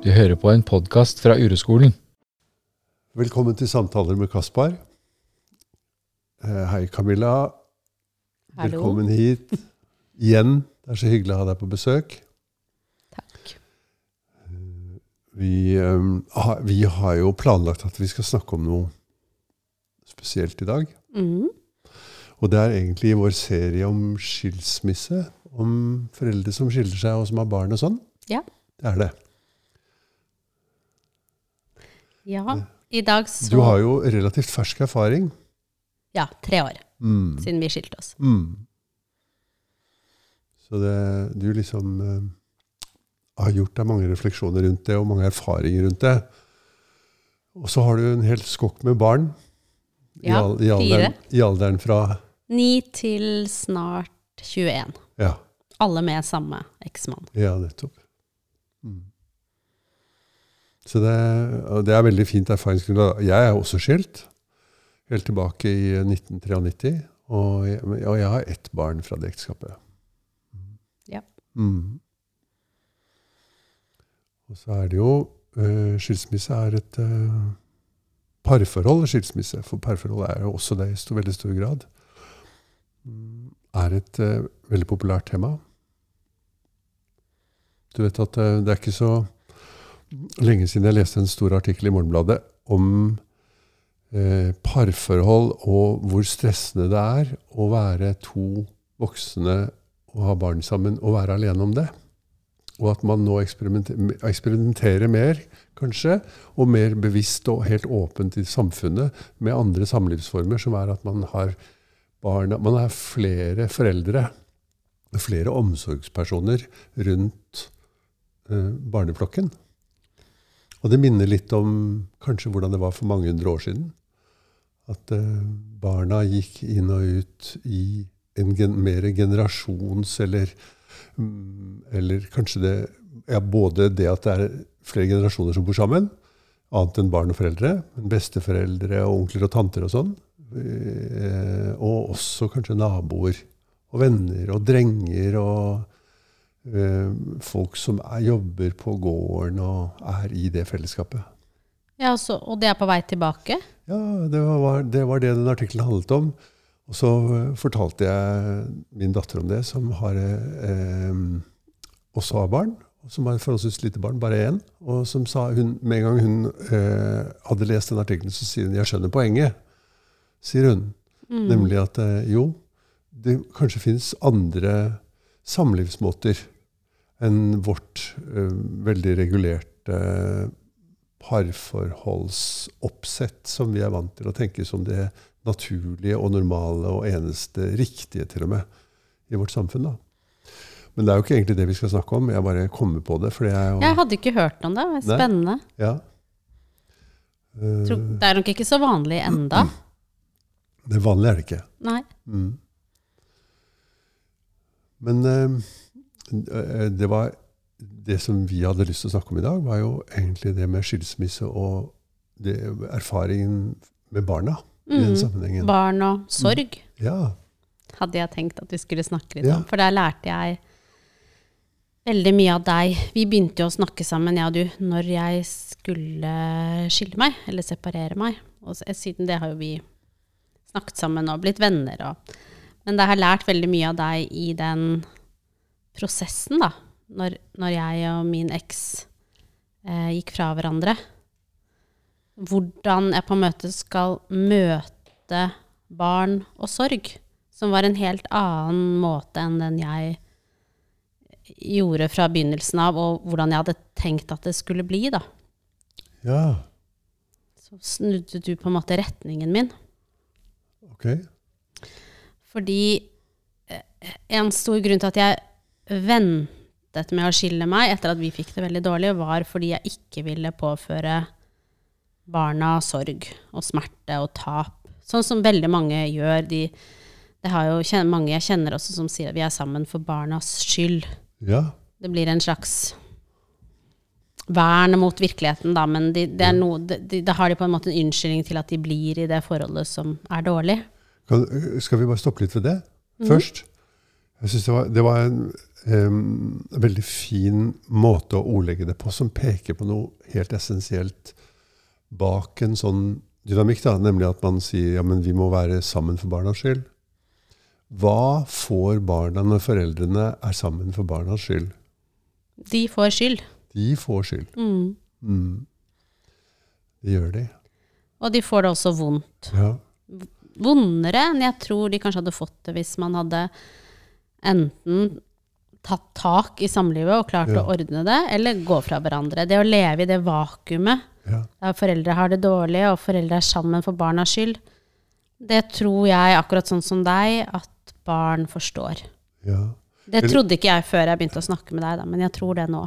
Du hører på en podkast fra Ureskolen. Velkommen til Samtaler med Kaspar. Eh, Hei, Camilla. Hallo. Velkommen hit igjen. Det er så hyggelig å ha deg på besøk. Takk. Vi, eh, vi har jo planlagt at vi skal snakke om noe spesielt i dag. Mm. Og det er egentlig vår serie om skilsmisse. Om foreldre som skiller seg, og som har barn og sånn. Ja. Det er det. Ja, i dag så Du har jo relativt fersk erfaring. Ja, tre år Mm. siden vi skilte oss. Mm. Så det, du liksom eh, har gjort deg mange refleksjoner rundt det, og mange erfaringer rundt det. Og så har du en hel skokk med barn. I Ja, i alderen, I alderen fra Ni til snart 21. Ja, Alle med samme eksmann. ja nettopp. Mm. Så det, det er veldig fint erfaringsgrunnlag. Jeg er også skilt. Helt tilbake i 1993. Og jeg, og jeg har ett barn fra det ekteskapet. Ja. Mm. Og så er det jo eh, Skilsmisse er et eh, parforhold. Skilsmisse, for parforhold er jo også det i stor, veldig stor grad. Mm, er et eh, veldig populært tema. Du vet at det er ikke så lenge siden jeg leste en stor artikkel i Morgenbladet om eh, parforhold og hvor stressende det er å være to voksne og ha barn sammen og være alene om det. Og at man nå eksperimenter, eksperimenterer mer, kanskje, og mer bevisst og helt åpent i samfunnet med andre samlivsformer, som er at man har barna Man er flere foreldre, flere omsorgspersoner rundt eh, barneflokken. Og det minner litt om kanskje hvordan det var for mange hundre år siden. At eh, barna gikk inn og ut i en gen mer generasjons eller mm, Eller kanskje det ja, Både det at det er flere generasjoner som bor sammen, annet enn barn og foreldre, men besteforeldre og onkler og tanter og sånn. Eh, og også kanskje naboer og venner og drenger og folk som er, jobber på gården og er i det fellesskapet. Ja, så, og det er på vei tilbake? Ja, det var, det var det den artikkelen handlet om. Og så eh, fortalte jeg min datter om det, som har, eh, også har barn. Som har forholdsvis lite barn, bare én. Og som sa hun, med en gang hun eh, hadde lest den artikkelen, så sier hun 'jeg skjønner poenget', sier hun. Mm. Nemlig at eh, jo, det kanskje finnes andre samlivsmåter enn vårt uh, veldig regulerte parforholdsoppsett som vi er vant til å tenke som det naturlige og normale og eneste riktige, til og med, i vårt samfunn. da. Men det er jo ikke egentlig det vi skal snakke om. Jeg bare kommer på det. det er. Jeg hadde ikke hørt om det. det. var. Spennende. Ja. Uh... Det er nok ikke så vanlig enda. det vanlige er det ikke. Nei. Mm. Men eh, det var Det som vi hadde lyst til å snakke om i dag, var jo egentlig det med skilsmisse og det, erfaringen med barna i den Mm. sammenhengen. Barn og sorg Ja. hadde jeg tenkt at vi skulle snakke litt Ja. om. For der lærte jeg veldig mye av deg. Vi begynte jo å snakke sammen, jeg og du, når jeg skulle skille meg, eller separere meg. Og siden det har jo vi snakket sammen og blitt venner. Og, men jeg har lært veldig mye av deg i den prosessen, da. Når, når jeg og min eks eh, gikk fra hverandre. Hvordan jeg på en måte skal møte barn og sorg. Som var en helt annen måte enn den jeg gjorde fra begynnelsen av, og hvordan jeg hadde tenkt at det skulle bli. da. ja. Så snudde du på en måte retningen min. Ok. Fordi eh, en stor grunn til at jeg ventet med å skille meg etter at vi fikk det veldig dårlig, var fordi jeg ikke ville påføre barna sorg og smerte og tap. Sånn som veldig mange gjør. De, det har jo mange jeg kjenner også som sier at vi er sammen for barnas skyld. Ja. Det blir en slags vern mot virkeligheten, da, men de, det noe, de, da har de på en måte en unnskyldning til at de blir i det forholdet som er dårlig. Kan, skal vi bare stoppe litt ved det først? Jeg synes det var, det var en, um, veldig fin måte å ordlegge det på, som peker på noe helt essensielt bak en sånn dynamikk, da, nemlig at man sier ja, men vi må være sammen for barnas skyld. Hva får barna når foreldrene er sammen for barnas skyld? De får skyld. De får skyld. Mm. Mm. Det gjør de. Og de får det også vondt. Ja. Vondere enn jeg tror de kanskje hadde fått det hvis man hadde enten tatt tak i samlivet og klart Ja. å ordne det, eller gå fra hverandre. Det å leve i det vakuumet ja. der foreldre har det dårlig, og foreldre er sammen for barnas skyld, det tror jeg, akkurat sånn som deg, at barn forstår. ja. Det trodde ikke jeg før jeg begynte å snakke med deg, da, men jeg tror det nå.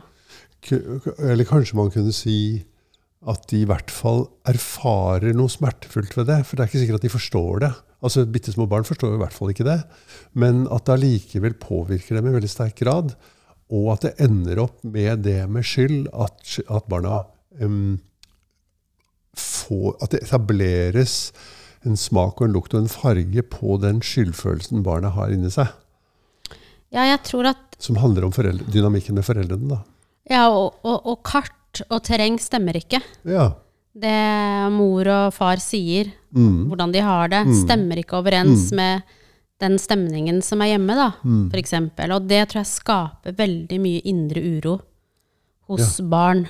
Eller kanskje man kunne si at de i hvert fall erfarer noe smertefullt ved det. For det er ikke sikkert at de forstår det. Altså, Bitte små barn forstår i hvert fall ikke det. Men at det allikevel påvirker dem i veldig sterk grad. Og at det ender opp med det med skyld, at, at barna um, får At det etableres en smak og en lukt og en farge på den skyldfølelsen barna har inni seg. Ja, jeg tror at Som handler om dynamikken med foreldrene. da. Ja, og, og, og kart og terreng stemmer ikke. Ja. Det mor og far sier, Mm. hvordan de har det, Mm. stemmer ikke overens med den stemningen som er hjemme, da, Mm. eksempel. Og det tror jeg skaper veldig mye indre uro hos barn.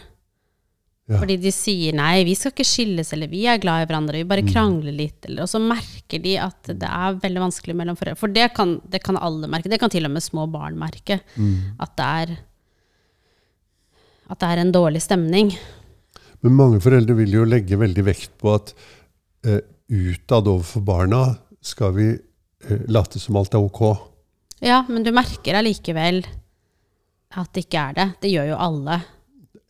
Ja. Fordi de sier nei, vi skal ikke skilles, eller vi er glad i hverandre, vi Mm. bare krangler litt. Eller, og så merker de at det er veldig vanskelig mellom foreldre. For det kan, det kan alle merke, det kan til og med små barn merke. Mm. At det er at det er en dårlig stemning. Men mange foreldre vil jo legge veldig vekt på at eh, utad overfor barna skal vi eh, late som alt er ok. Ja, men du merker allikevel at det ikke er det. Det gjør jo alle.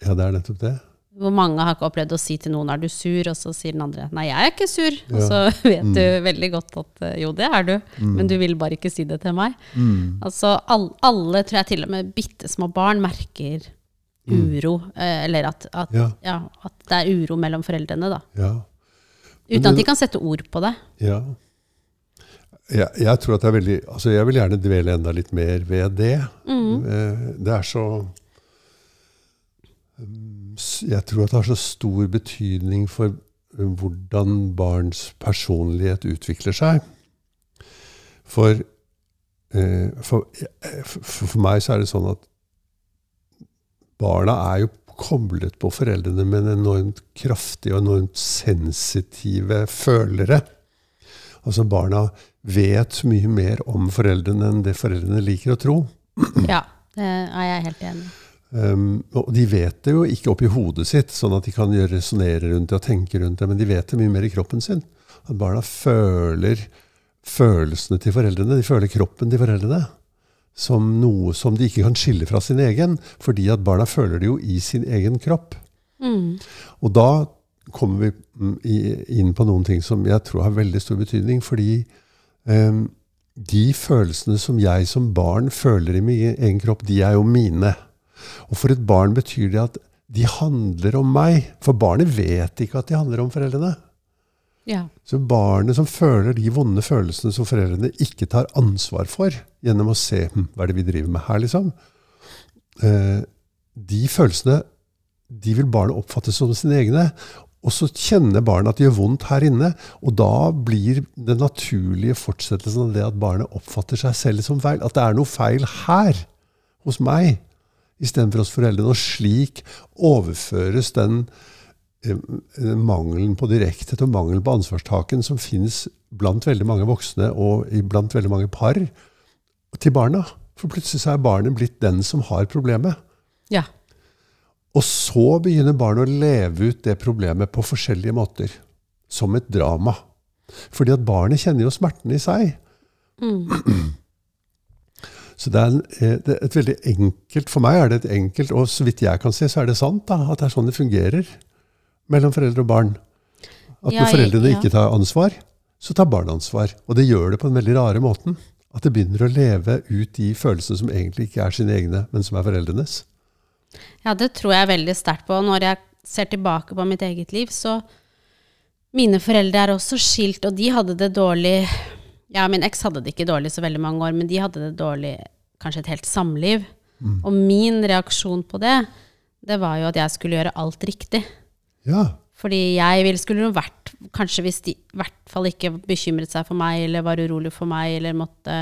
Ja, det er nettopp det. Hvor mange har ikke opplevd å si til noen 'er du sur', og så sier den andre 'nei, jeg er ikke sur'. Og så vet du veldig godt at eh, jo, det er du, men du vil bare ikke si det til meg. Altså all, alle, tror jeg til og med bitte små barn, merker uro. Eh, eller at, at, Ja. ja, at det er uro mellom foreldrene, da. Ja. Uten at de kan sette ord på det. ja. Jeg, jeg tror at det er veldig Altså, jeg vil gjerne dvele enda litt mer ved det. Mm. Det er så Jeg tror at det har så stor betydning for eh, hvordan barns personlighet utvikler seg. For, eh, for, eh, for, for meg så er det sånn at barna er jo koblet på foreldrene med en enormt kraftige og enormt sensitive følere. Altså barna vet mye mer om foreldrene enn det foreldrene liker å tro. Ja, det er jeg helt enig i. Um, og de vet det jo ikke oppi hodet sitt, sånn at de kan resonnere rundt det og tenke rundt det, men de vet det mye mer i kroppen sin. At barna føler følelsene til foreldrene. De føler kroppen til foreldrene som noe som de ikke kan skille fra sin egen, fordi at barna føler det jo i sin egen kropp. Mm. Og da kommer vi mm, inn på noen ting som jeg tror har veldig stor betydning. Fordi um, de følelsene som jeg som barn føler i min egen kropp, de er jo mine. Og for et barn betyr det at de handler om meg. For barnet vet ikke at de handler om foreldrene. Ja. Så barnet som føler de vonde følelsene som foreldrene ikke tar ansvar for, gjennom å se hm, hva er det vi driver med her, liksom, eh, de følelsene de vil barnet oppfatte som sine egne. Og så kjenner barnet at det gjør vondt her inne, og da blir den naturlige fortsettelsen av det at barnet oppfatter seg selv som feil. At det er noe feil her, hos meg, istedenfor hos foreldrene. Og slik overføres den eh, mangelen på direkthet og mangelen på ansvarstaken som finnes blant veldig mange voksne og blant veldig mange par, til barna. For plutselig så er barnet blitt den som har problemet. ja. Og så begynner barnet å leve ut det problemet på forskjellige måter. Som et drama. Fordi at barnet kjenner jo smerten i seg. Mm. Så det er, en, eh, det er et veldig enkelt For meg er det et enkelt, og så vidt jeg kan se, så er det sant da, at det er sånn det fungerer mellom foreldre og barn. At Ja, når foreldrene ja. ikke tar ansvar, så tar barna ansvar. Og det gjør det på den veldig rare måten. At det begynner å leve ut de følelsene som egentlig ikke er sine egne, men som er foreldrenes. Ja, det tror jeg veldig sterkt på. Når jeg ser tilbake på mitt eget liv, så Mine foreldre er også skilt, og de hadde det dårlig Ja, min eks hadde det ikke dårlig så veldig mange år, men de hadde det dårlig kanskje et helt samliv. Mm. Og min reaksjon på det, det var jo at jeg skulle gjøre alt riktig. Ja. Fordi jeg ville skulle vært Kanskje hvis de i hvert fall ikke bekymret seg for meg, eller var urolig for meg, eller måtte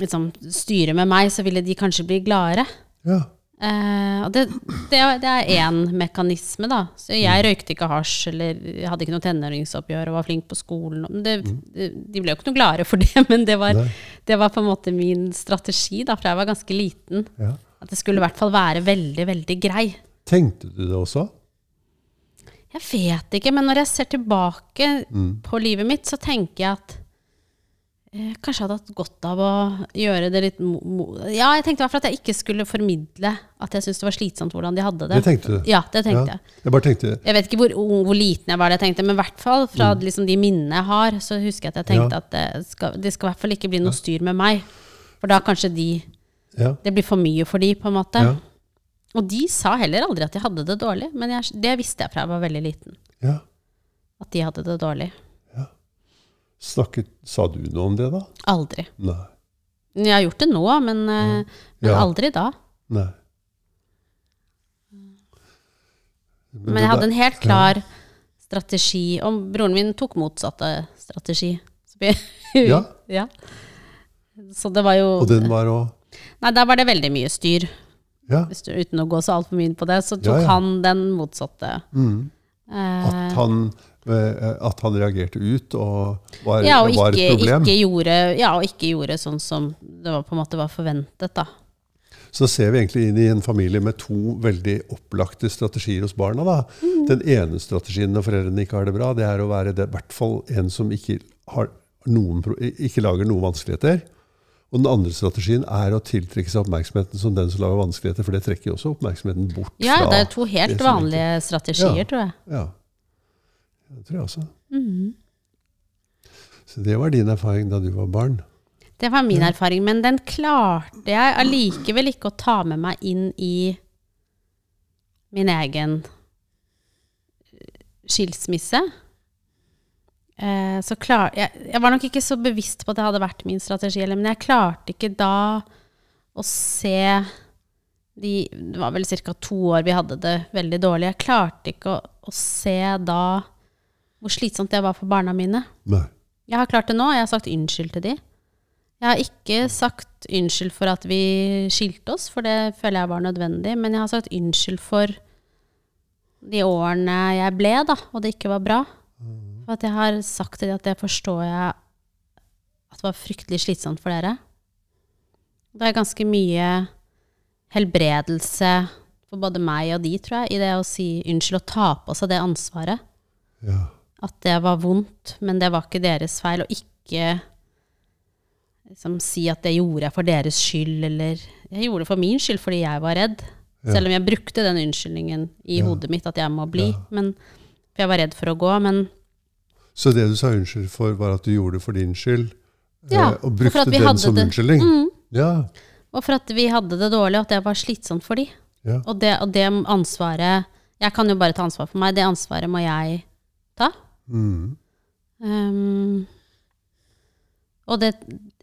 liksom styre med meg, så ville de kanskje bli gladere. Ja. Eh, og det, det, er- det er én mekanisme, da. Så jeg røykte ikke hasj, eller hadde ikke noe tenåringsoppgjør og var flink på skolen. Det, det, de ble jo ikke noe gladere for det, men det var, det var på en måte min strategi da, fra jeg var ganske liten. ja. At det skulle i hvert fall være veldig, veldig grei. Tenkte du det også? Jeg vet ikke, men når jeg ser tilbake på livet mitt, så tenker jeg at eh, kanskje jeg hadde hatt godt av å gjøre det litt Ja, jeg tenkte i hvert fall at jeg ikke skulle formidle at jeg syntes det var slitsomt hvordan de hadde det. Det tenkte du? Ja, det tenkte jeg. Jeg bare tenkte Jeg vet ikke hvor hvor liten jeg var da jeg tenkte, men i hvert fall fra liksom, de minnene jeg har, så husker jeg at jeg tenkte Ja. at det skal, det skal i hvert fall ikke bli noe styr med meg. For da kanskje de Ja. Det blir for mye for de, på en måte. Ja. Og de sa heller aldri at de hadde det dårlig, men jeg, det visste jeg fra jeg var veldig liten. ja. At de hadde det dårlig. Snakket, sa du noe om det, da? Aldri. Nei. Jeg har gjort det nå, men, eh, men Ja. aldri da. Nei. Men jeg hadde en helt klar strategi. Og broren min tok motsatte strategi. Ja. ja. Så det var jo Og den var òg Nei, der var det veldig mye styr. Ja. Hvis du, uten å gå så altfor mye inn på det, så tok Ja, ja. han den motsatte. Mm. Eh, At, han, eh, at han reagerte ut og var, ja, og var ikke, et problem. ikke gjorde, ja, og ikke gjorde sånn som det var, på en måte var forventet, da. Så ser vi egentlig inn i en familie med to veldig opplagte strategier hos barna. Da. Mm. Den ene strategien når foreldrene ikke har det bra, det er å være det, i hvert fall en som ikke, har noen, ikke lager noen vanskeligheter. Og den andre strategien er å tiltrekke seg oppmerksomheten som den som lager vanskeligheter, for det trekker jo også oppmerksomheten bort Ja, fra det er to helt vanlige ikke. strategier, Ja. tror jeg. Ja. Det tror jeg også. Mhm. Så det var din erfaring da du var barn. Det var min erfaring, men den klarte jeg allikevel ikke å ta med meg inn i min egen eh, skilsmisse. Eh, så klar, jeg, jeg var nok ikke så bevisst på at det hadde vært min strategi, eller, men jeg klarte ikke da å se de, Det var vel ca. to år vi hadde det veldig dårlig. Jeg klarte ikke å, å se da hvor slitsomt det var for barna mine. Nei. Jeg har klart det nå. Jeg har sagt unnskyld til de. Jeg har ikke sagt unnskyld for at vi skilte oss, for det føler jeg var nødvendig. Men jeg har sagt unnskyld for de årene jeg ble, da, og det ikke var bra. For at jeg har sagt til dem at det forstår jeg at det var fryktelig slitsomt for dere. Det er ganske mye helbredelse for både meg og de, tror jeg, i det å si unnskyld og ta på seg det ansvaret Ja. at det var vondt, men det var ikke deres feil, og ikke liksom, si at det gjorde jeg for deres skyld, eller jeg gjorde det for min skyld fordi jeg var redd. Ja. Selv om jeg brukte den unnskyldningen i Ja. hodet mitt at jeg må bli, men, for jeg var redd for å gå. Men Så det du sa unnskyld for, var at du gjorde det for din skyld? eh, Ja, og brukte og den som det- unnskyldning? mm, Ja. og for at vi hadde det dårlig, og at det var slitsomt for de. Ja. Og det, og det ansvaret Jeg kan jo bare ta ansvar for meg. Det ansvaret må jeg ta. Mm. Um, og det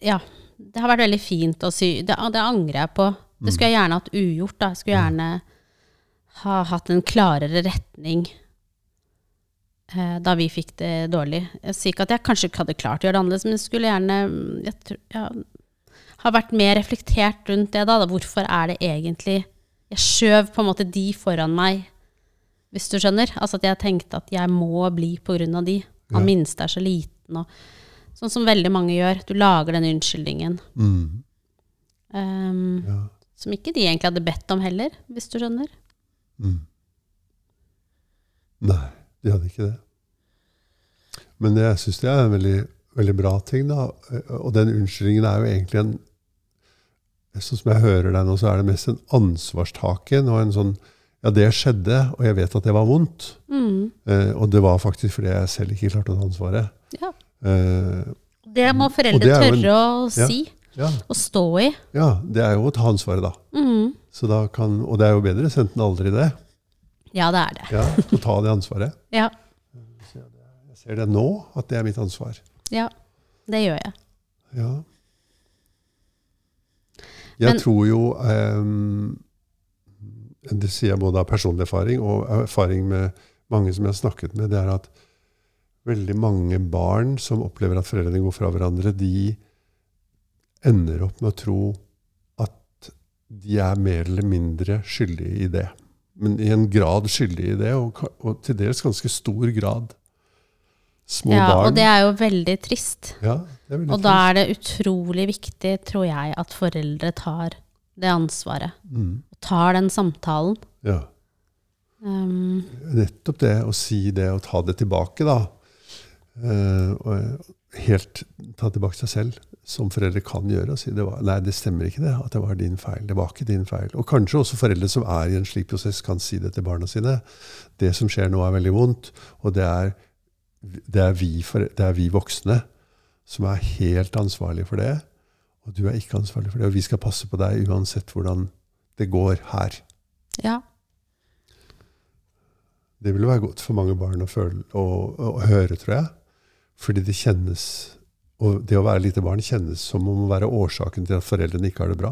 Ja. Det har vært veldig fint å sy. Det, det angrer jeg på. Det skulle jeg gjerne hatt ugjort. Da. Jeg skulle gjerne ha hatt en klarere retning da vi fikk det dårlig. Jeg sier ikke at jeg kanskje ikke hadde klart å gjøre det annerledes, men jeg skulle gjerne jeg tror, ja, ha vært mer reflektert rundt det. da. Hvorfor er det egentlig Jeg skjøv på en måte de foran meg, hvis du skjønner. Altså at jeg tenkte at jeg må bli på grunn av de. Han Ja. minste er så liten. Og, sånn som veldig mange gjør. Du lager den unnskyldningen. Mm. Um, Ja. som ikke de egentlig hadde bedt om heller, hvis du skjønner. Mm. Nei, de hadde ikke det. Men jeg syns det er en veldig, veldig bra ting. da. Og den unnskyldningen er jo egentlig en Sånn som jeg hører deg nå, så er det mest en ansvarstaken og en sånn Ja, det skjedde, og jeg vet at det var vondt. Mm, Eh, og det var faktisk fordi jeg selv ikke klarte å ta ansvaret. ja. Eh, Det må foreldre det tørre en- å ja. si ja, og stå i. ja, det er jo å ta ansvaret, da. Mm. Så da kan, og det er jo bedre sendt enn aldri, det. Ja, det er det. Ja, Å ta det ansvaret. Ja, Jeg ser det nå, at det er mitt ansvar. ja det gjør jeg. Ja. Jeg Men- tror jo um, Det sier jeg både av personlig erfaring og erfaring med mange som jeg har snakket med, det er at veldig mange barn som opplever at foreldrene går fra hverandre, de ender opp med å tro at de er mer eller mindre skyldige i det. Men i en grad skyldig i det, og, og til dels ganske stor grad. Små Ja, barn. og det er jo veldig trist. ja, det er veldig Og da er det utrolig viktig, tror jeg, at foreldre tar det ansvaret. mm, Og tar den samtalen. ja. Um, Nettopp det å si det og ta det tilbake, da. Uh, og helt ta tilbake seg selv, som foreldre kan gjøre. Og si det var, nei, det stemmer ikke det, at det var din feil. Det var ikke din feil. Og kanskje også foreldre som er i en slik prosess, kan si det til barna sine. Det som skjer nå, er veldig vondt, og det er, det er, vi, det er vi voksne som er helt ansvarlige for det. Og du er ikke ansvarlig for det. Og vi skal passe på deg uansett hvordan det går her. ja. Det ville være godt for mange barn å, føle, å, å høre, tror jeg. Fordi det kjennes Og det å være lite barn kjennes som om å være årsaken til at foreldrene ikke har det bra.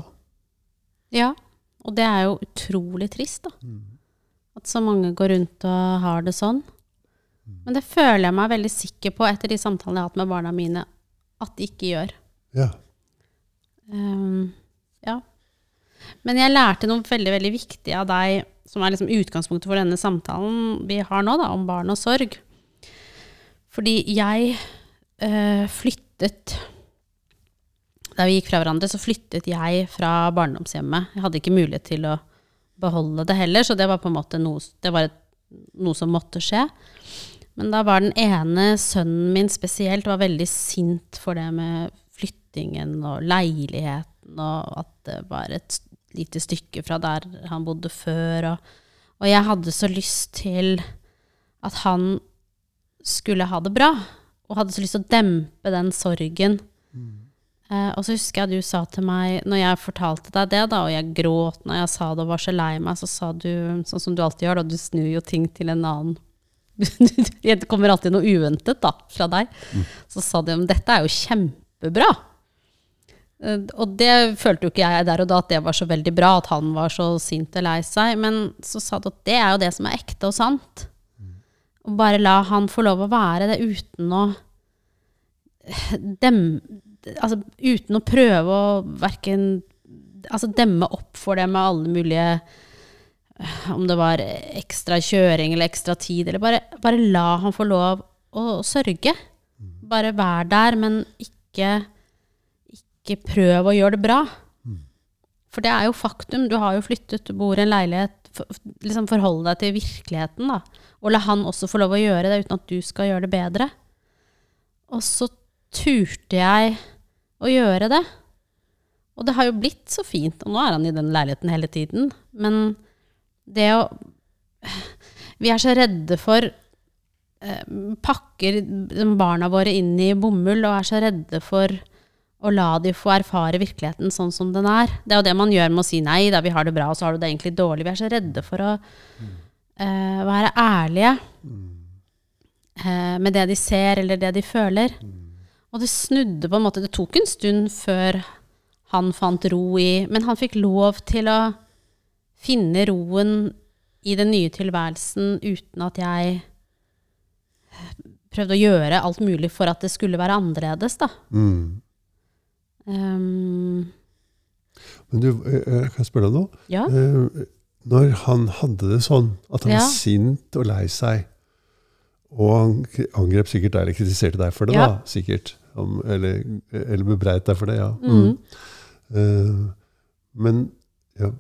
ja. Og det er jo utrolig trist, da. At så mange går rundt og har det sånn. Men det føler jeg meg veldig sikker på etter de samtalene jeg har hatt med barna mine, at de ikke gjør. Ja. Um, ja. Men jeg lærte noe veldig veldig viktig av deg, som er liksom utgangspunktet for denne samtalen vi har nå, da, om barn og sorg. Fordi jeg øh, flyttet Da vi gikk fra hverandre, så flyttet jeg fra barndomshjemmet. Jeg hadde ikke mulighet til å beholde det heller, så det var på en måte noe, et, noe som måtte skje. Men da var den ene sønnen min spesielt var veldig sint for det med flyttingen og leiligheten, og at det var et lite stykke fra der han bodde før. Og, og jeg hadde så lyst til at han skulle ha det bra, og hadde så lyst til å dempe den sorgen. Eh, og så husker jeg du sa til meg, når jeg fortalte deg det, da, og jeg gråt når jeg sa det og var så lei meg, så sa du, sånn som du alltid gjør, da, du snur jo ting til en annen. Det kommer alltid noe uventet da, fra deg. Så sa du, men dette er jo kjempebra. Eh, Og det følte jo ikke jeg der og da, at det var så veldig bra, at han var så sint og lei seg. Men så sa du at det er jo det som er ekte og sant. Og bare la han få lov å være det uten å dem, altså, uten å prøve å verken altså, demme opp for det med alle mulige Om det var ekstra kjøring eller ekstra tid, eller bare, bare la han få lov å sørge. Bare vær der, men ikke, ikke prøv å gjøre det bra. For det er jo faktum. Du har jo flyttet, du bor i en leilighet. For, liksom Forholde deg til virkeligheten, da. Og la han også få lov å gjøre det uten at du skal gjøre det bedre. Og så turte jeg å gjøre det. Og det har jo blitt så fint. Og nå er han i den leiligheten hele tiden. Men det å Vi er så redde for eh, Pakker barna våre inn i bomull og er så redde for å la de få erfare virkeligheten sånn som den er. Det er jo det man gjør med å si nei, da vi har det bra, og så har du det egentlig dårlig. Vi er så redde for å eh, være ærlige eh, med det de ser, eller det de føler. Og det snudde på en måte. Det tok en stund før han fant ro i Men han fikk lov til å finne roen i den nye tilværelsen uten at jeg prøvde å gjøre alt mulig for at det skulle være annerledes, da. Mm. Um, Men du, eh, eh, kan jeg spørre deg noe? ja. Når han hadde det sånn, at han Ja. var sint og lei seg, og han angrep sikkert deg, eller kritiserte deg for det, Ja. da, sikkert, eller, eller bebreit deg for det, ja. Mm. Eh, men ja,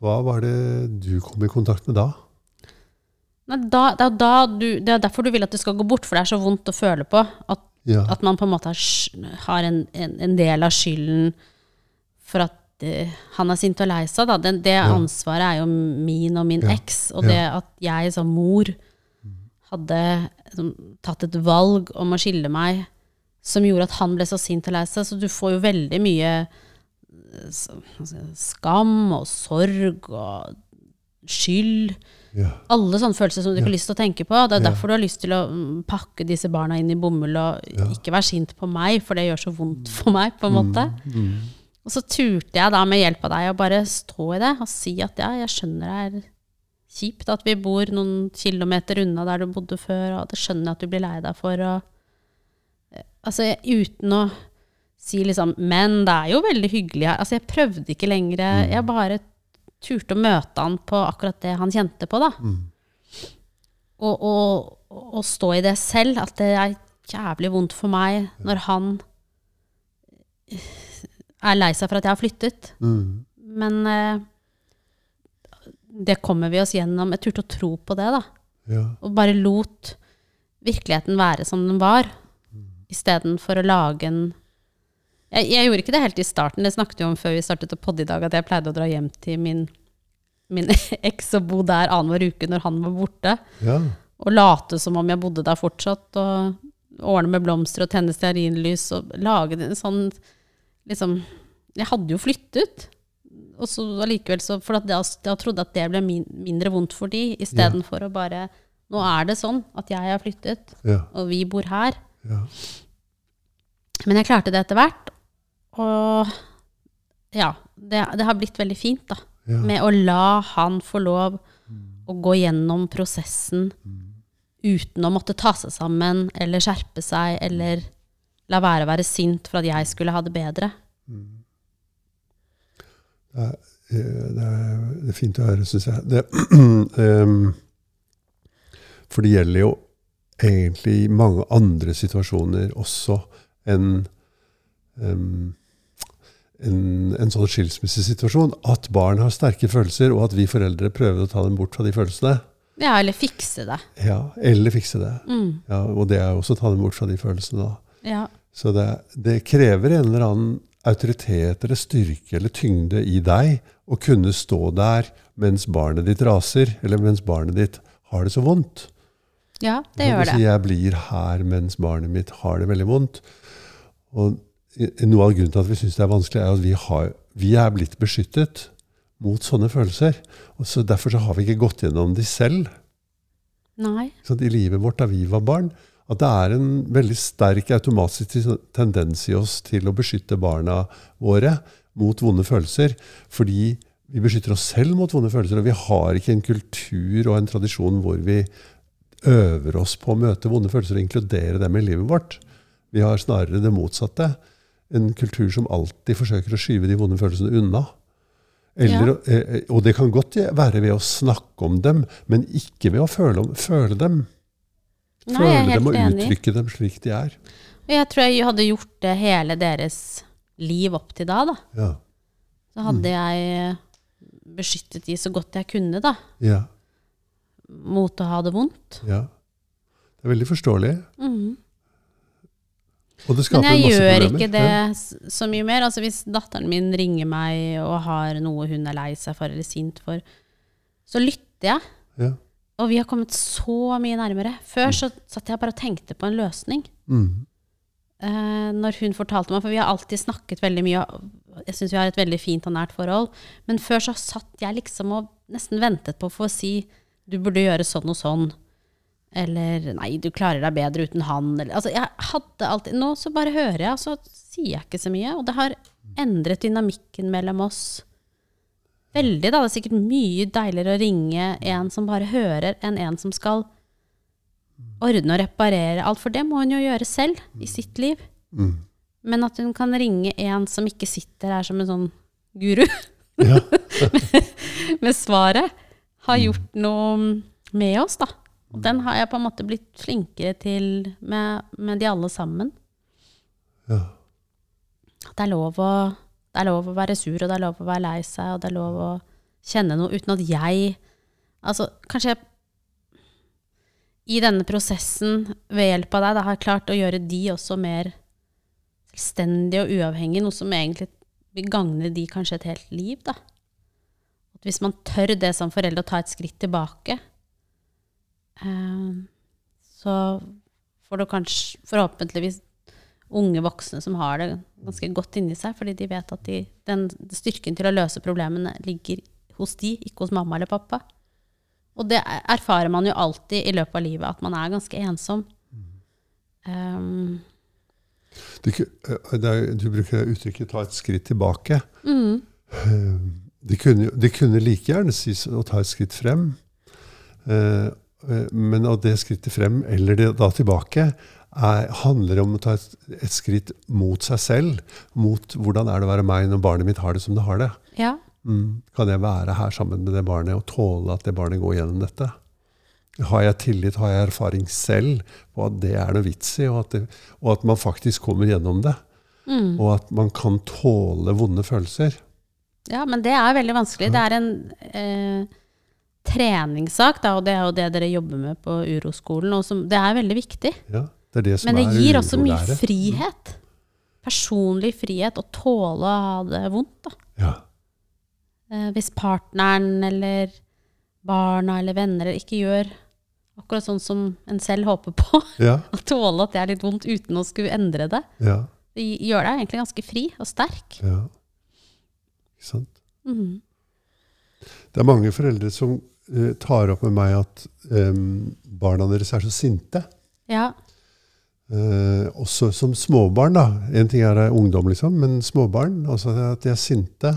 hva var det du kom i kontakt med da? Da, er da du, det er derfor du vil at det skal gå bort, for det er så vondt å føle på. At, at man på en måte har, har en, en, en del av skylden for at han er sint og lei seg. Da. Det, ansvaret er jo min og min eks. Og det at jeg som mor hadde tatt et valg om å skille meg, som gjorde at han ble så sint og lei seg. Så du får jo veldig mye skam og sorg og skyld. ja. Alle sånne følelser som du ikke har lyst til å tenke på. Det er derfor du har lyst til å mm, pakke disse barna inn i bomull og Ja. ikke være sint på meg, for det gjør så vondt for meg, på en måte. Mm. Og så turte jeg da med hjelp av deg å bare stå i det og si at ja, jeg skjønner det er kjipt at vi bor noen kilometer unna der du bodde før, og det skjønner jeg at du blir lei deg for. Og, eh, altså, uten å si liksom Men det er jo veldig hyggelig her. Altså, jeg prøvde ikke lenger. Jeg bare turte å møte han på akkurat det han kjente på, da. Og, og, og stå i det selv, at det er jævlig vondt for meg når han er lei seg for at jeg har flyttet. Mm. Men eh, det kommer vi oss gjennom. Jeg turte å tro på det, da. Ja. Og bare lot virkeligheten være som den var, istedenfor å lage en jeg, jeg gjorde ikke det helt i starten, det snakket vi om før vi startet å podde i dag, at jeg pleide å dra hjem til min, min eks og bo der annenhver uke når han var borte. ja. Og late som om jeg bodde der fortsatt, og ordne med blomster og tenne stearinlys og lage en sånn liksom Jeg hadde jo flyttet. Og så allikevel så For da, da trodde jeg at det ble min, mindre vondt for de, istedenfor å bare Nå er det sånn at jeg har flyttet, Ja. og vi bor her. Ja. Men jeg klarte det etter hvert. Og ja, det, det har blitt veldig fint, da. Ja. Med å la han få lov å gå gjennom prosessen uten å måtte ta seg sammen eller skjerpe seg eller la være å være sint for at jeg skulle ha det bedre. Det er, eh, det er, det er fint å høre, syns jeg. Det, um, for det gjelder jo egentlig i mange andre situasjoner også enn um, en, en sånn skilsmissesituasjon. At barn har sterke følelser, og at vi foreldre prøver å ta dem bort fra de følelsene. Ja, eller fikse det. Ja, Eller fikse det. Mm. Ja, og det er også å ta dem bort fra de følelsene. da. Ja. Så det, det krever en eller annen autoritet eller styrke eller tyngde i deg å kunne stå der mens barnet ditt raser, eller mens barnet ditt har det så vondt. ja, det gjør si, det. Jeg blir her mens barnet mitt har det veldig vondt. Og noe av grunnen til at vi syns det er vanskelig, er at vi, har, vi er blitt beskyttet mot sånne følelser. Og så Derfor så har vi ikke gått gjennom de selv Nei. Så i livet vårt da vi var barn. At det er en veldig sterk automatisk tendens i oss til å beskytte barna våre mot vonde følelser. Fordi vi beskytter oss selv mot vonde følelser, og vi har ikke en kultur og en tradisjon hvor vi øver oss på å møte vonde følelser og inkludere dem i livet vårt. Vi har snarere det motsatte. En kultur som alltid forsøker å skyve de vonde følelsene unna. Eller, ja. Og det kan godt være ved å snakke om dem, men ikke ved å føle, om, føle dem. Nei, Føle dem og enig. uttrykke dem slik de er. Og jeg tror jeg hadde gjort det hele deres liv opp til da, da. Ja. Så hadde jeg beskyttet de så godt jeg kunne, da. Ja. Mot å ha det vondt. ja. Det er veldig forståelig. Mm. Og det skaper Men jeg gjør ikke det så mye mer. Altså Hvis datteren min ringer meg og har noe hun er lei seg for eller sint for, så lytter jeg. Ja. Og vi har kommet så mye nærmere. Før så satt jeg bare og tenkte på en løsning. Mm. Uh, når hun fortalte meg, for vi har alltid snakket veldig mye, jeg syns vi har et veldig fint og nært forhold, men før så satt jeg liksom og nesten ventet på å få si du burde gjøre sånn og sånn. Eller nei, du klarer deg bedre uten han. Eller, altså, jeg hadde alltid, nå så bare hører jeg, og så sier jeg ikke så mye. Og det har endret dynamikken mellom oss veldig. Da. Det er sikkert mye deiligere å ringe en som bare hører, enn en som skal ordne og reparere alt. For det må hun jo gjøre selv i sitt liv. Mm. Men at hun kan ringe en som ikke sitter her som en sånn guru Ja. med svaret, har gjort noe med oss, da. Og den har jeg på en måte blitt flinkere til med, med de alle sammen. Ja. At det er, lov å, det er lov å være sur, og det er lov å være lei seg, og det er lov å kjenne noe uten at jeg Altså, kanskje jeg i denne prosessen, ved hjelp av deg, da har jeg klart å gjøre de også mer selvstendige og uavhengige, noe som egentlig vil gagne de kanskje et helt liv, da. At hvis man tør det som foreldre å ta et skritt tilbake, eh, så får du kanskje forhåpentligvis unge voksne som har det ganske godt inni seg, fordi de vet at de, den styrken til å løse problemene ligger hos de, ikke hos mamma eller pappa. Og det erfarer man jo alltid i løpet av livet, at man er ganske ensom. Um, Det, eh, det er, du bruker uttrykket 'ta et skritt tilbake'. Mm. De, Det kunne, de kunne like gjerne sies å ta et skritt frem. Eh, eh, Men av det skrittet frem, eller det da tilbake, er, handler om å ta et, et skritt mot seg selv. Mot hvordan er det å være meg når barnet mitt har det som det har det. Ja. Mm. Kan jeg være her sammen med det barnet og tåle at det barnet går gjennom dette? Har jeg tillit, har jeg erfaring selv på at det er noe vits i, og at, det, og at man faktisk kommer gjennom det? Mm. Og at man kan tåle vonde følelser? ja, men det er veldig vanskelig. Det er en eh, treningssak, da, og det er jo det dere jobber med på uroskolen. Og som, det er veldig viktig. Ja, det det Men det gir også mye frihet. Personlig frihet. Å tåle å ha det vondt. Ja. Eh, hvis partneren eller barna eller venner ikke gjør akkurat sånn som en selv håper på. Ja, Å tåle at det er litt vondt uten å skulle endre det. ja, Det gjør deg egentlig ganske fri og sterk. ja. Ikke sant? Mhm. Det er mange foreldre som uh, tar opp med meg at um, barna deres er så sinte. Ja. Eh, også som småbarn, da. En ting er ungdom, liksom, men småbarn. Altså at de er sinte.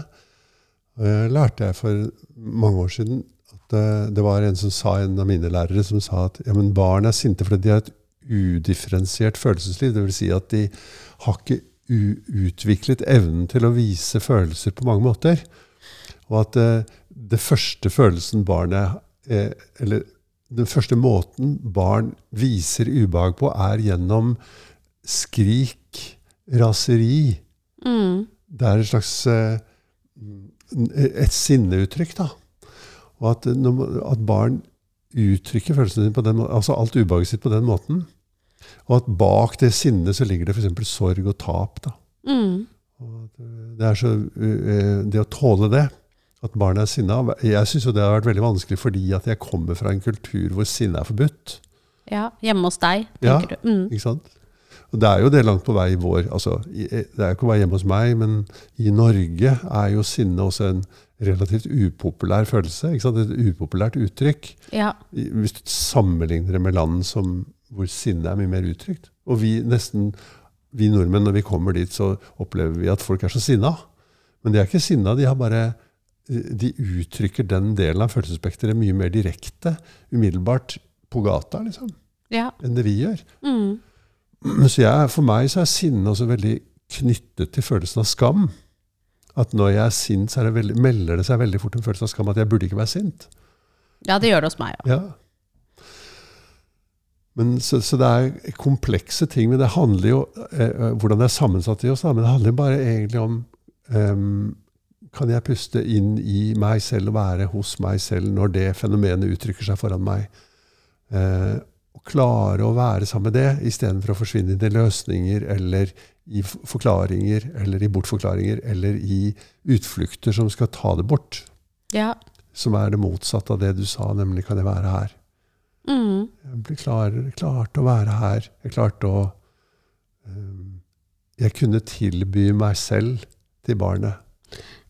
Eh, lærte jeg for mange år siden at eh, det var en som sa, en av mine lærere som sa at ja, men barn er sinte fordi de har et udifferensiert følelsesliv. Vil si at de har ikke utviklet evnen til å vise følelser på mange måter. Og at uh, det første følelsen barnet Eller den første måten barn viser ubehag på, er gjennom skrik, raseri. Mm. Det er et slags eh, et sinneuttrykk, da. Og at, at barn uttrykker følelsene sine på den måten, altså alt ubehaget sitt på den måten. Og at bak det sinnet så ligger det f.eks. sorg og tap. da. Mm. Og eh, det er så eh, Det å tåle det, at barn er sinna Jeg syns det har vært veldig vanskelig fordi at jeg kommer fra en kultur hvor sinne er forbudt. Ja. Hjemme hos deg, Ja. tenker du. Mm. Ikke sant? Og det er jo det langt på vei i vår altså, Det er jo ikke bare hjemme hos meg, men i Norge er jo sinne også en relativt upopulær følelse. Et upopulært uttrykk. Ja. Hvis du sammenligner det med land som, hvor sinne er mye mer uttrykt. Og vi nesten, vi nordmenn, når vi kommer dit, så opplever vi at folk er så sinna. Men de er ikke sinna, de har bare de uttrykker den delen av følelsesspekteret mye mer direkte, umiddelbart, på gata, liksom, ja. enn det vi gjør. Mm. Så jeg, for meg så er sinne også veldig knyttet til følelsen av skam. At når jeg er sint, så er det veldig, melder det seg veldig fort en følelse av skam at jeg burde ikke være sint. ja, det gjør det hos meg òg. Ja. Men, så, så det er komplekse ting, men det handler jo eh, eh, hvordan det er sammensatt i oss. Da, men det handler bare egentlig om em, Kan jeg puste inn i meg selv og være hos meg selv når det fenomenet uttrykker seg foran meg? Eh, og klare å være sammen med det, istedenfor å forsvinne inn i løsninger eller i forklaringer eller i bortforklaringer eller i utflukter som skal ta det bort. Ja. Som er det motsatte av det du sa, nemlig 'kan jeg være her'? Mm. Jeg klar, klarte å være her. Jeg klarte å um, Jeg kunne tilby meg selv til barnet.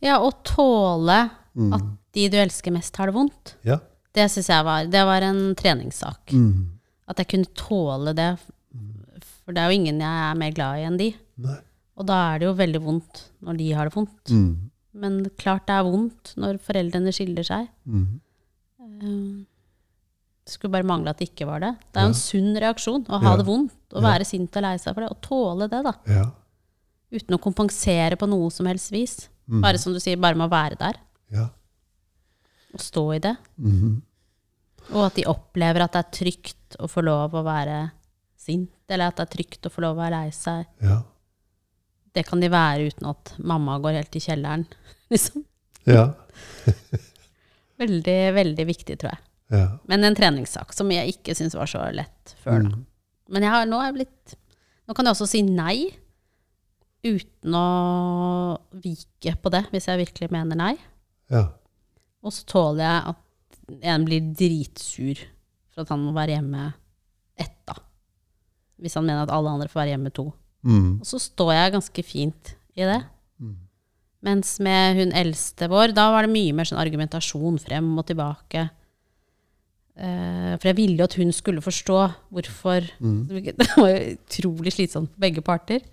Ja, å tåle Mm. at de du elsker mest, har det vondt. Ja. Det syns jeg var, det var en treningssak. Mm. At jeg kunne tåle det. For det er jo ingen jeg er mer glad i enn de. Nei. Og da er det jo veldig vondt når de har det vondt. Mm. Men klart det er vondt når foreldrene skiller seg. Mm. Eh, Det skulle bare mangle at det ikke var det. Det er jo en sunn reaksjon å ha Ja. det vondt å Ja. være sint og lei seg for det. Og tåle det, da. Ja. Uten å kompensere på noe som helst vis. Mm. Bare som du sier, bare med å være der Ja. og stå i det. Mhm. Og at de opplever at det er trygt å få lov å være sint, eller at det er trygt å få lov å være lei seg. Ja. Det kan de være uten at mamma går helt i kjelleren. Liksom. Ja. Veldig, veldig viktig, tror jeg. Ja. Men en treningssak som jeg ikke syns var så lett før. Mm. Men jeg har, nå er jeg blitt Nå kan jeg også si nei uten å vike på det, hvis jeg virkelig mener nei. Ja. Og så tåler jeg at en blir dritsur for at han må være hjemme ett, da. Hvis han mener at alle andre får være hjemme to. Mm. Og så står jeg ganske fint i det. Mm. Mens med hun eldste vår, da var det mye mer sånn argumentasjon frem og tilbake. Eh, for jeg ville jo at hun skulle forstå hvorfor Mm. Det var jo utrolig slitsomt for begge parter.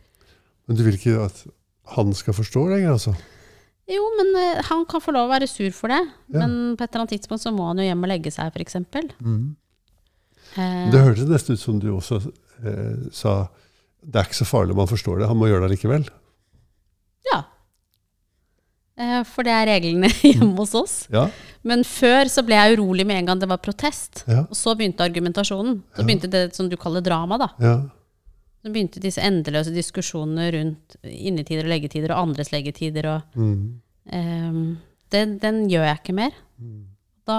Men du vil ikke at han skal forstå lenger, altså? Jo, men eh, han kan få lov å være sur for det. Ja. Men på et eller annet tidspunkt så må han jo hjem og legge seg, f.eks. Mm. Eh, Det hørtes nesten ut som du også eh, sa det er ikke så farlig om han forstår det, han må gjøre det likevel. ja. Eh, for det er reglene hjemme hos oss. Ja, Men før så ble jeg urolig med en gang det var protest. ja, Og så begynte argumentasjonen. Så Ja. begynte det som du kaller drama, da. ja. Så begynte disse endeløse diskusjonene rundt innetider og leggetider og andres leggetider og Mm. um, den, den gjør jeg ikke mer. Mm. Da,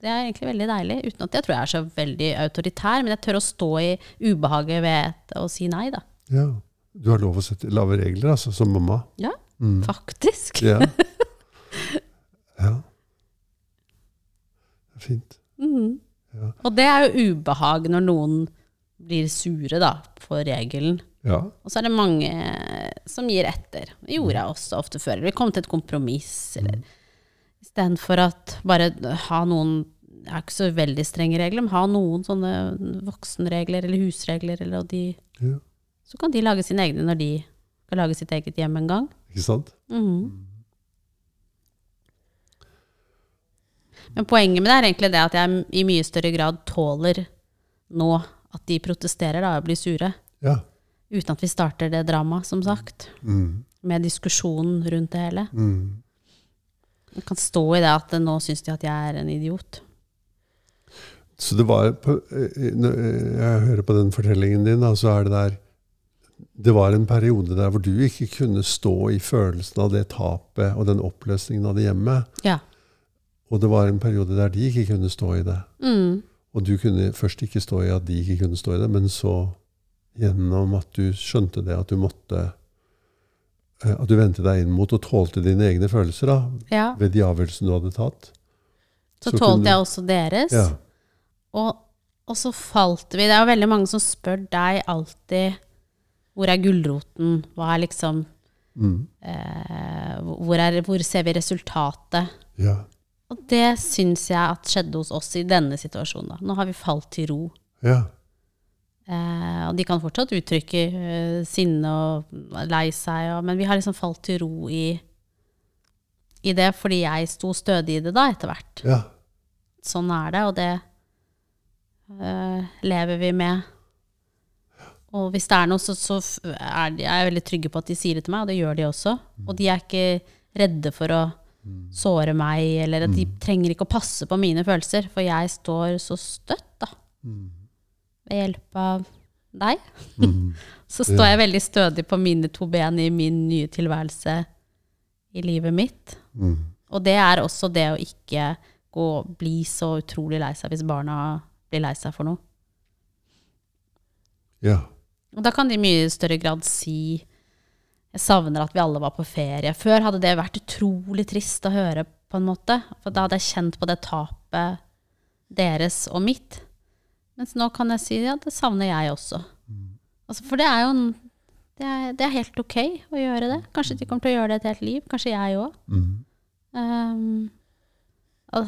det er egentlig veldig deilig, uten at jeg tror jeg er så veldig autoritær, men jeg tør å stå i ubehaget ved å si nei, da. ja. Du har lov å sette lave regler, altså, som mamma. Ja, Mm. faktisk. Ja. ja. Fint. Mhm. Ja. Og det er jo ubehag når noen blir sure, da, på regelen. Ja. Og så er det mange som gir etter. Det gjorde jeg også ofte før. Eller kom til et kompromiss. Eller istedenfor at bare ha noen Jeg er ikke så veldig strenge regler, men ha noen sånne voksenregler eller husregler, eller de, ja. så kan de lage sine egne når de skal lage sitt eget hjem en gang. Ikke sant? Mhm. Men poenget med det er egentlig det at jeg i mye større grad tåler nå at de protesterer da, og blir sure. Ja. Uten at vi starter det dramaet, som sagt. Mm. Med diskusjonen rundt det hele. Mm. Jeg kan stå i det at nå syns de at jeg er en idiot. Så det var på, eh, Når jeg hører på den fortellingen din, så er det der Det var en periode der hvor du ikke kunne stå i følelsen av det tapet og den oppløsningen av det hjemme. Ja. Og det var en periode der de ikke kunne stå i det. Mm. Og du kunne først ikke stå i at de ikke kunne stå i det, men så gjennom at du skjønte det, at du måtte eh, At du vendte deg inn mot og tålte dine egne følelser da, ja. ved de avgjørelsene du hadde tatt. Så Så tålte jeg også deres. Ja. Og, og så falt vi. Det er jo veldig mange som spør deg alltid hvor er gulroten? Hva er liksom Mm. eh, hvor, er, hvor ser vi resultatet? ja. Og det syns jeg at skjedde hos oss i denne situasjonen. Da. Nå har vi falt til ro. Ja. Eh, og de kan fortsatt uttrykke eh, sinne og lei seg, og, men vi har liksom falt til ro i, i det fordi jeg sto stødig i det da, etter hvert. Ja. Sånn er det, og det eh, lever vi med. Og hvis det er noe, så, så er de, er jeg veldig trygge på at de sier det til meg, og det gjør de også. Og de er ikke redde for å såre meg, eller at de trenger ikke å passe på mine følelser, for jeg står så støtt, da. Ved hjelp av deg. Mm. Så står jeg veldig stødig på mine to ben i min nye tilværelse i livet mitt. Mm. Og det er også det å ikke gå, bli så utrolig lei seg hvis barna blir lei seg for noe. Ja. Og da kan de i mye større grad si jeg savner at vi alle var på ferie. Før hadde det vært utrolig trist å høre, på en måte. For da hadde jeg kjent på det tapet deres og mitt. Mens nå kan jeg si ja, det savner jeg også. Altså, for det er jo en, det, er, det er helt ok å gjøre det. Kanskje de kommer til å gjøre det et helt liv. Kanskje jeg òg. Mm. Um,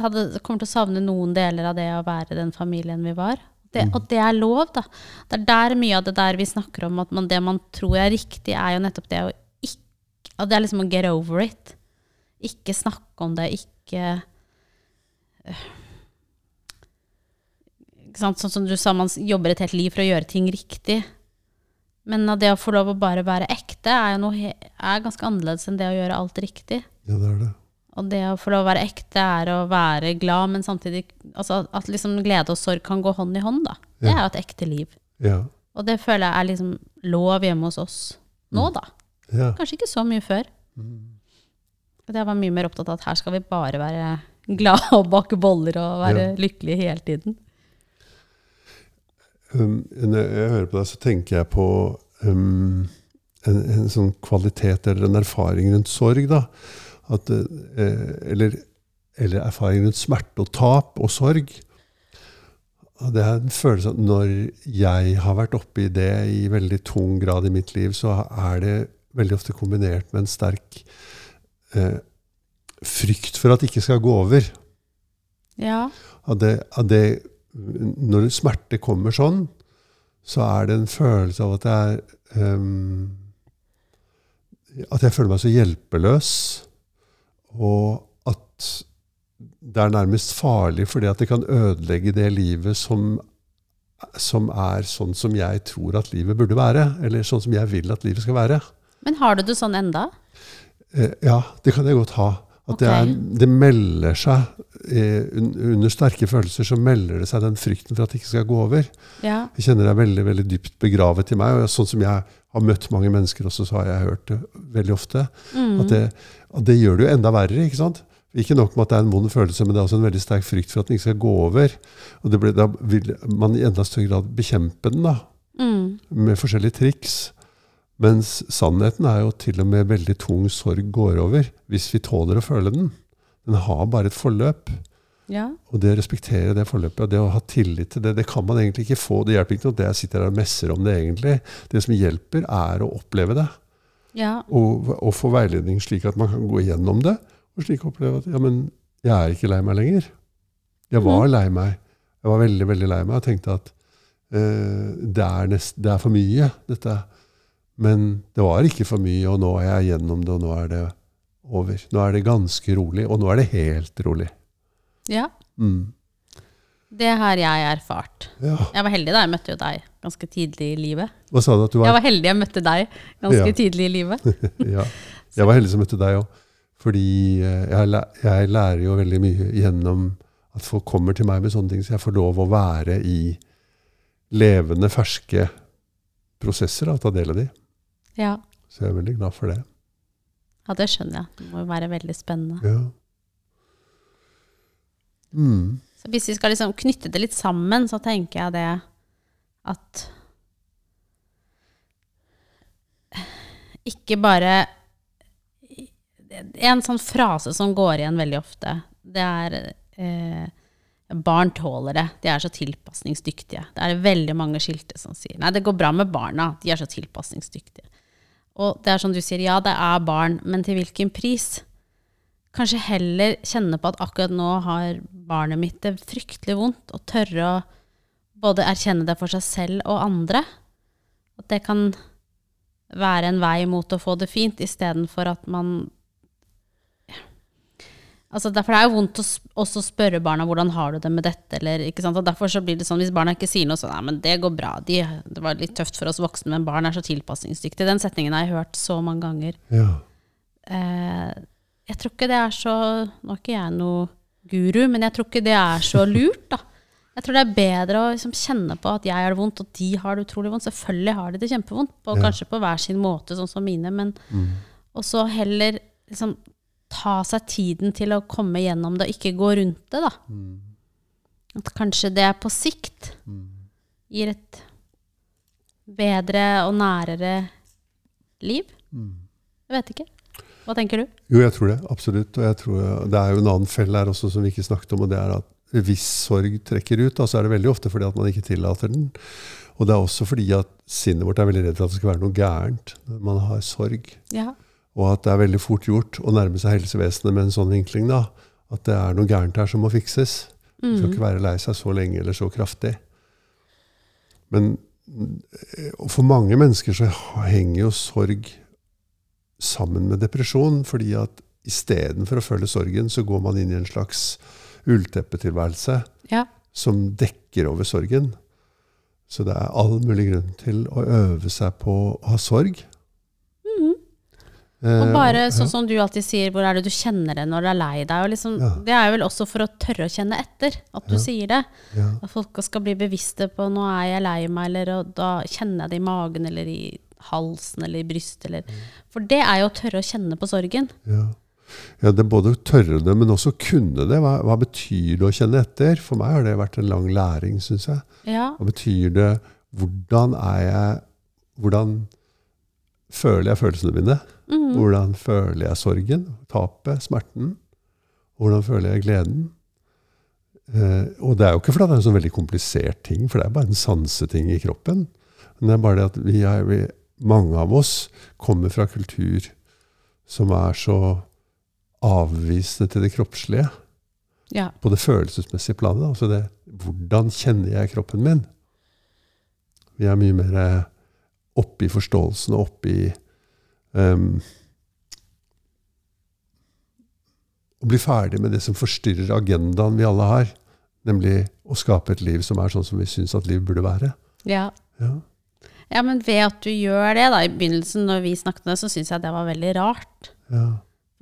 hadde, kommer til å savne noen deler av det å være den familien vi var. Det, og det er lov, da. Det er der mye av det der vi snakker om, at man, det man tror er riktig, er jo nettopp det å ikke at Det er liksom å get over it. Ikke snakke om det, ikke ikke sant? Sånn som du sa, man jobber et helt liv for å gjøre ting riktig. Men det å få lov å bare være ekte er jo noe er ganske annerledes enn det å gjøre alt riktig. ja, det er det. Og det å få lov å være ekte er å være glad, men samtidig altså At liksom glede og sorg kan gå hånd i hånd, da. Det Ja. er jo et ekte liv. Ja. Og det føler jeg er liksom lov hjemme hos oss nå, da. Ja. Kanskje ikke så mye før. Mm. Jeg var mye mer opptatt av at her skal vi bare være glad og bake boller og være lykkelige hele tiden. Um, når jeg hører på deg, så tenker jeg på um, en, en sånn kvalitet eller en erfaring rundt sorg. da. At, eh, eller, eller erfaring rundt smerte og tap og sorg. Og det er en følelse at når jeg har vært oppe i det i veldig tung grad i mitt liv, så er det veldig ofte kombinert med en sterk eh, frykt for at det ikke skal gå over. Ja. At det, at det, når smerte kommer sånn, så er det en følelse av at det er ehm, at jeg føler meg så hjelpeløs, og at det er nærmest farlig fordi at det kan ødelegge det livet som, som er sånn som jeg tror at livet burde være, eller sånn som jeg vil at livet skal være. Men har du det sånn enda? Eh, ja, det kan jeg godt ha. At det, er, det melder seg eh, Under sterke følelser så melder det seg den frykten for at det ikke skal gå over. Ja. Jeg kjenner det er veldig veldig dypt begravet i meg. og Sånn som jeg har møtt mange mennesker også, så har jeg hørt det veldig ofte. Mm. At, det, at det gjør det jo enda verre. ikke sant? Ikke nok med at det er en vond følelse, men det er også en veldig sterk frykt for at den ikke skal gå over. Og det ble, da vil man i enda større grad bekjempe den da, Mm. med forskjellige triks. Mens sannheten er jo til og med veldig tung sorg går over, hvis vi tåler å føle den. Den har bare et forløp. Ja. Og det å respektere det forløpet, og det å ha tillit til det, det kan man egentlig ikke få. Det hjelper ikke noe at jeg sitter her og messer om det, egentlig. Det som hjelper, er å oppleve det. ja. Og, og få veiledning slik at man kan gå igjennom det, og slik oppleve at ja, men jeg er ikke lei meg lenger. Jeg var lei meg. Jeg var veldig, veldig lei meg og tenkte at uh, det, er nest, det er for mye, dette. Men det var ikke for mye, og nå er jeg gjennom det, og nå er det over. Nå er det ganske rolig, og nå er det helt rolig. ja. Mm. Det har jeg erfart. Ja. Jeg var heldig da jeg møtte jo deg ganske tidlig i livet. Hva sa du at du Jeg var? var heldig jeg møtte deg ganske Ja. tidlig i livet. ja. Jeg var heldig som møtte deg òg. Fordi eh, jeg, jeg lærer jo veldig mye gjennom at folk kommer til meg med sånne ting, så jeg får lov å være i levende, ferske prosesser og ta del i de. Ja. Så jeg er veldig glad for det. ja, det skjønner jeg. Det må jo være veldig spennende. Ja. Mm. Så hvis vi skal liksom knytte det litt sammen, så tenker jeg det at Ikke bare En sånn frase som går igjen veldig ofte, det er eh, Barn tåler det. De er så tilpasningsdyktige. Det er veldig mange skilte som sier Nei, det går bra med barna. De er så tilpasningsdyktige. Og det er som du sier, ja, det er barn, men til hvilken pris? Kanskje heller kjenne på at akkurat nå har barnet mitt det fryktelig vondt, og tørre å både erkjenne det for seg selv og andre. At det kan være en vei mot å få det fint, istedenfor at man Altså derfor er det jo vondt å også spørre barna hvordan har du det med dette, eller ikke sant. Og derfor så blir det sånn hvis barna ikke sier noe sånn, nei, men det går bra, De, det var litt tøft for oss voksne, men barn er så tilpasningsdyktige. Den setningen har jeg hørt så mange ganger. Ja. Eh, jeg tror ikke det er så Nå er ikke jeg noe guru, men jeg tror ikke det er så lurt, da. Jeg tror det er bedre å liksom kjenne på at jeg har det vondt, og de har det utrolig vondt. Selvfølgelig har de det kjempevondt, på, Ja. kanskje på hver sin måte, sånn som mine, men Og så heller liksom ta seg tiden til å komme gjennom det, og ikke gå rundt det, da. At kanskje det på sikt gir et bedre og nærere liv. Jeg vet ikke. Hva tenker du? Jo, jeg tror det. Absolutt. Og jeg tror det er jo en annen fell her også som vi ikke snakket om, og det er at hvis sorg trekker ut, da, så er det veldig ofte fordi at man ikke tillater den. Og det er også fordi at sinnet vårt er veldig redd for at det skal være noe gærent når man har sorg. Ja. Og at det er veldig fort gjort å nærme seg helsevesenet med en sånn vinkling. da, At det er noe gærent her som må fikses. Du skal ikke være lei seg så lenge eller så kraftig. Men eh, for mange mennesker så henger jo sorg sammen med depresjon. fordi at istedenfor å føle sorgen, så går man inn i en slags ullteppetilværelse ja. som dekker over sorgen. Så det er all mulig grunn til å øve seg på å ha sorg. Og Eh, bare sånn som du alltid sier, hvor er det du kjenner det når du er lei deg? Liksom, Ja. Det er vel også for å tørre å kjenne etter at du Ja. sier det. Ja. At folk skal bli bevisste på nå er jeg lei meg, eller og da kjenner jeg det i magen eller i halsen eller i brystet. Eller. For det er jo å tørre å kjenne på sorgen. Ja. ja, det er både å tørre det, men også kunne det. Hva, hva betyr det å kjenne etter? For meg har det vært en lang læring, syns jeg. Ja. Hva betyr det? Hvordan er jeg Hvordan føler jeg følelsene mine? Mhm. Hvordan føler jeg sorgen, tapet, smerten? Hvordan føler jeg gleden? Eh, og det er jo ikke fordi det er en sånn veldig komplisert ting, for det er bare en sanseting i kroppen. Men det er bare det at vi er, vi, mange av oss kommer fra kultur som er så avvisende til det kroppslige ja. på det følelsesmessige planet. Altså det, hvordan kjenner jeg kroppen min? Vi er mye mer oppe i forståelsen og oppe i um, Å bli ferdig med det som forstyrrer agendaen vi alle har, nemlig å skape et liv som er sånn som vi syns at liv burde være. Ja. ja. ja. men ved at du gjør det, da, i begynnelsen når vi snakket om det, så syns jeg det var veldig rart. Ja.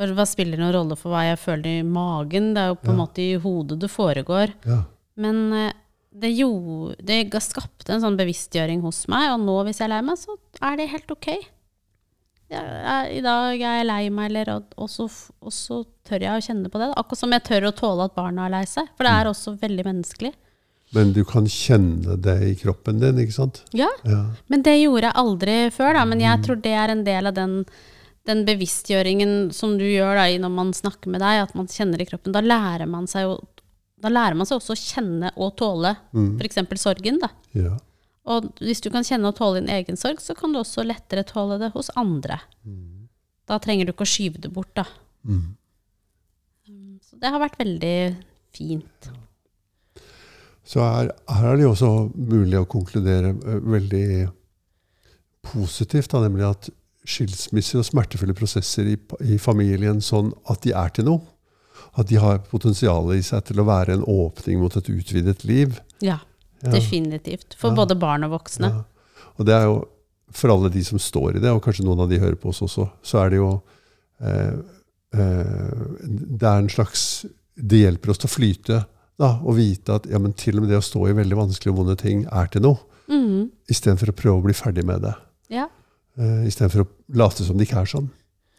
For hva spiller noen rolle for hva jeg føler i magen? Det er jo på en måte i hodet det foregår. Ja. Men eh, det, jo, det skapte en sånn bevisstgjøring hos meg, og nå hvis jeg er lei meg, så er det helt ok. Jeg, jeg, I dag er jeg lei meg, eller, og, og, så, og så tør jeg å kjenne på det. Akkurat som jeg tør å tåle at barna er lei seg, for det er også veldig menneskelig. Men du kan kjenne det i kroppen din, ikke sant? Ja, Ja. Men det gjorde jeg aldri før, da. Men jeg tror det er en del av den, den bevisstgjøringen som du gjør da, når man snakker med deg, at man kjenner i kroppen. Da lærer man seg, jo, da lærer man seg også å kjenne og tåle f.eks. sorgen. Da. ja. Og hvis du kan kjenne og tåle din egen sorg, så kan du også lettere tåle det hos andre. Da trenger du ikke å skyve det bort, da. Mm. Så det har vært veldig fint. Så her, her er det jo også mulig å konkludere eh, veldig positivt, da, nemlig at skilsmisser og smertefulle prosesser i, i familien sånn at de er til noe. At de har potensial i seg til å være en åpning mot et utvidet liv. Ja, Ja. definitivt. For Ja. både barn og voksne. Ja. Og det er jo for alle de som står i det, og kanskje noen av de hører på oss også, så er det jo eh, eh, Det er en slags Det hjelper oss til å flyte da, og vite at ja, men til og med det å stå i veldig vanskelige og vonde ting er til noe. Mhm. Istedenfor å prøve å bli ferdig med det. Ja. Eh, Istedenfor å late som det ikke er sånn.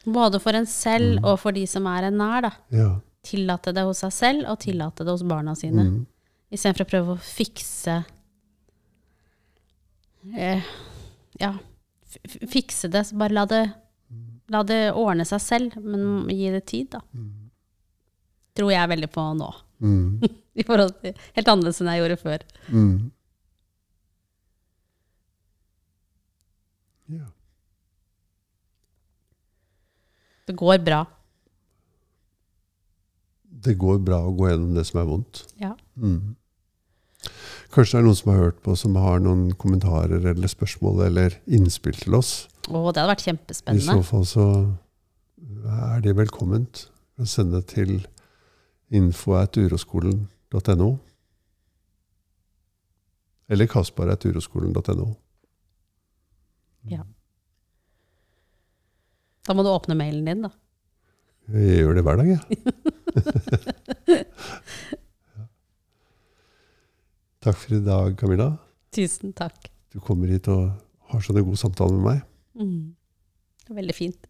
Både for en selv Mm. og for de som er en nær. da. Ja. Tillate det hos seg selv, og tillate det hos barna sine. Mm. Istedenfor å prøve å fikse eh, Ja, fikse det. Så bare la det, la det ordne seg selv, men gi det tid, da. Tror jeg veldig på nå. Mm. I forhold til Helt annerledes enn jeg gjorde før. Mm. Ja. Det går bra. Det går bra å gå gjennom det som er vondt. Ja. Mm. Kanskje det er noen som har hørt på, som har noen kommentarer eller spørsmål eller innspill til oss. Å, det hadde vært kjempespennende. I så fall så er det velkomment. å Sende til info.uroskolen.no. Eller kasper.uroskolen.no. Da må du åpne mailen din, da. Jeg gjør det hver dag, jeg. Takk for i dag, Camilla. Tusen takk. Du kommer hit og har sånne gode samtaler med meg. Mm. Veldig fint.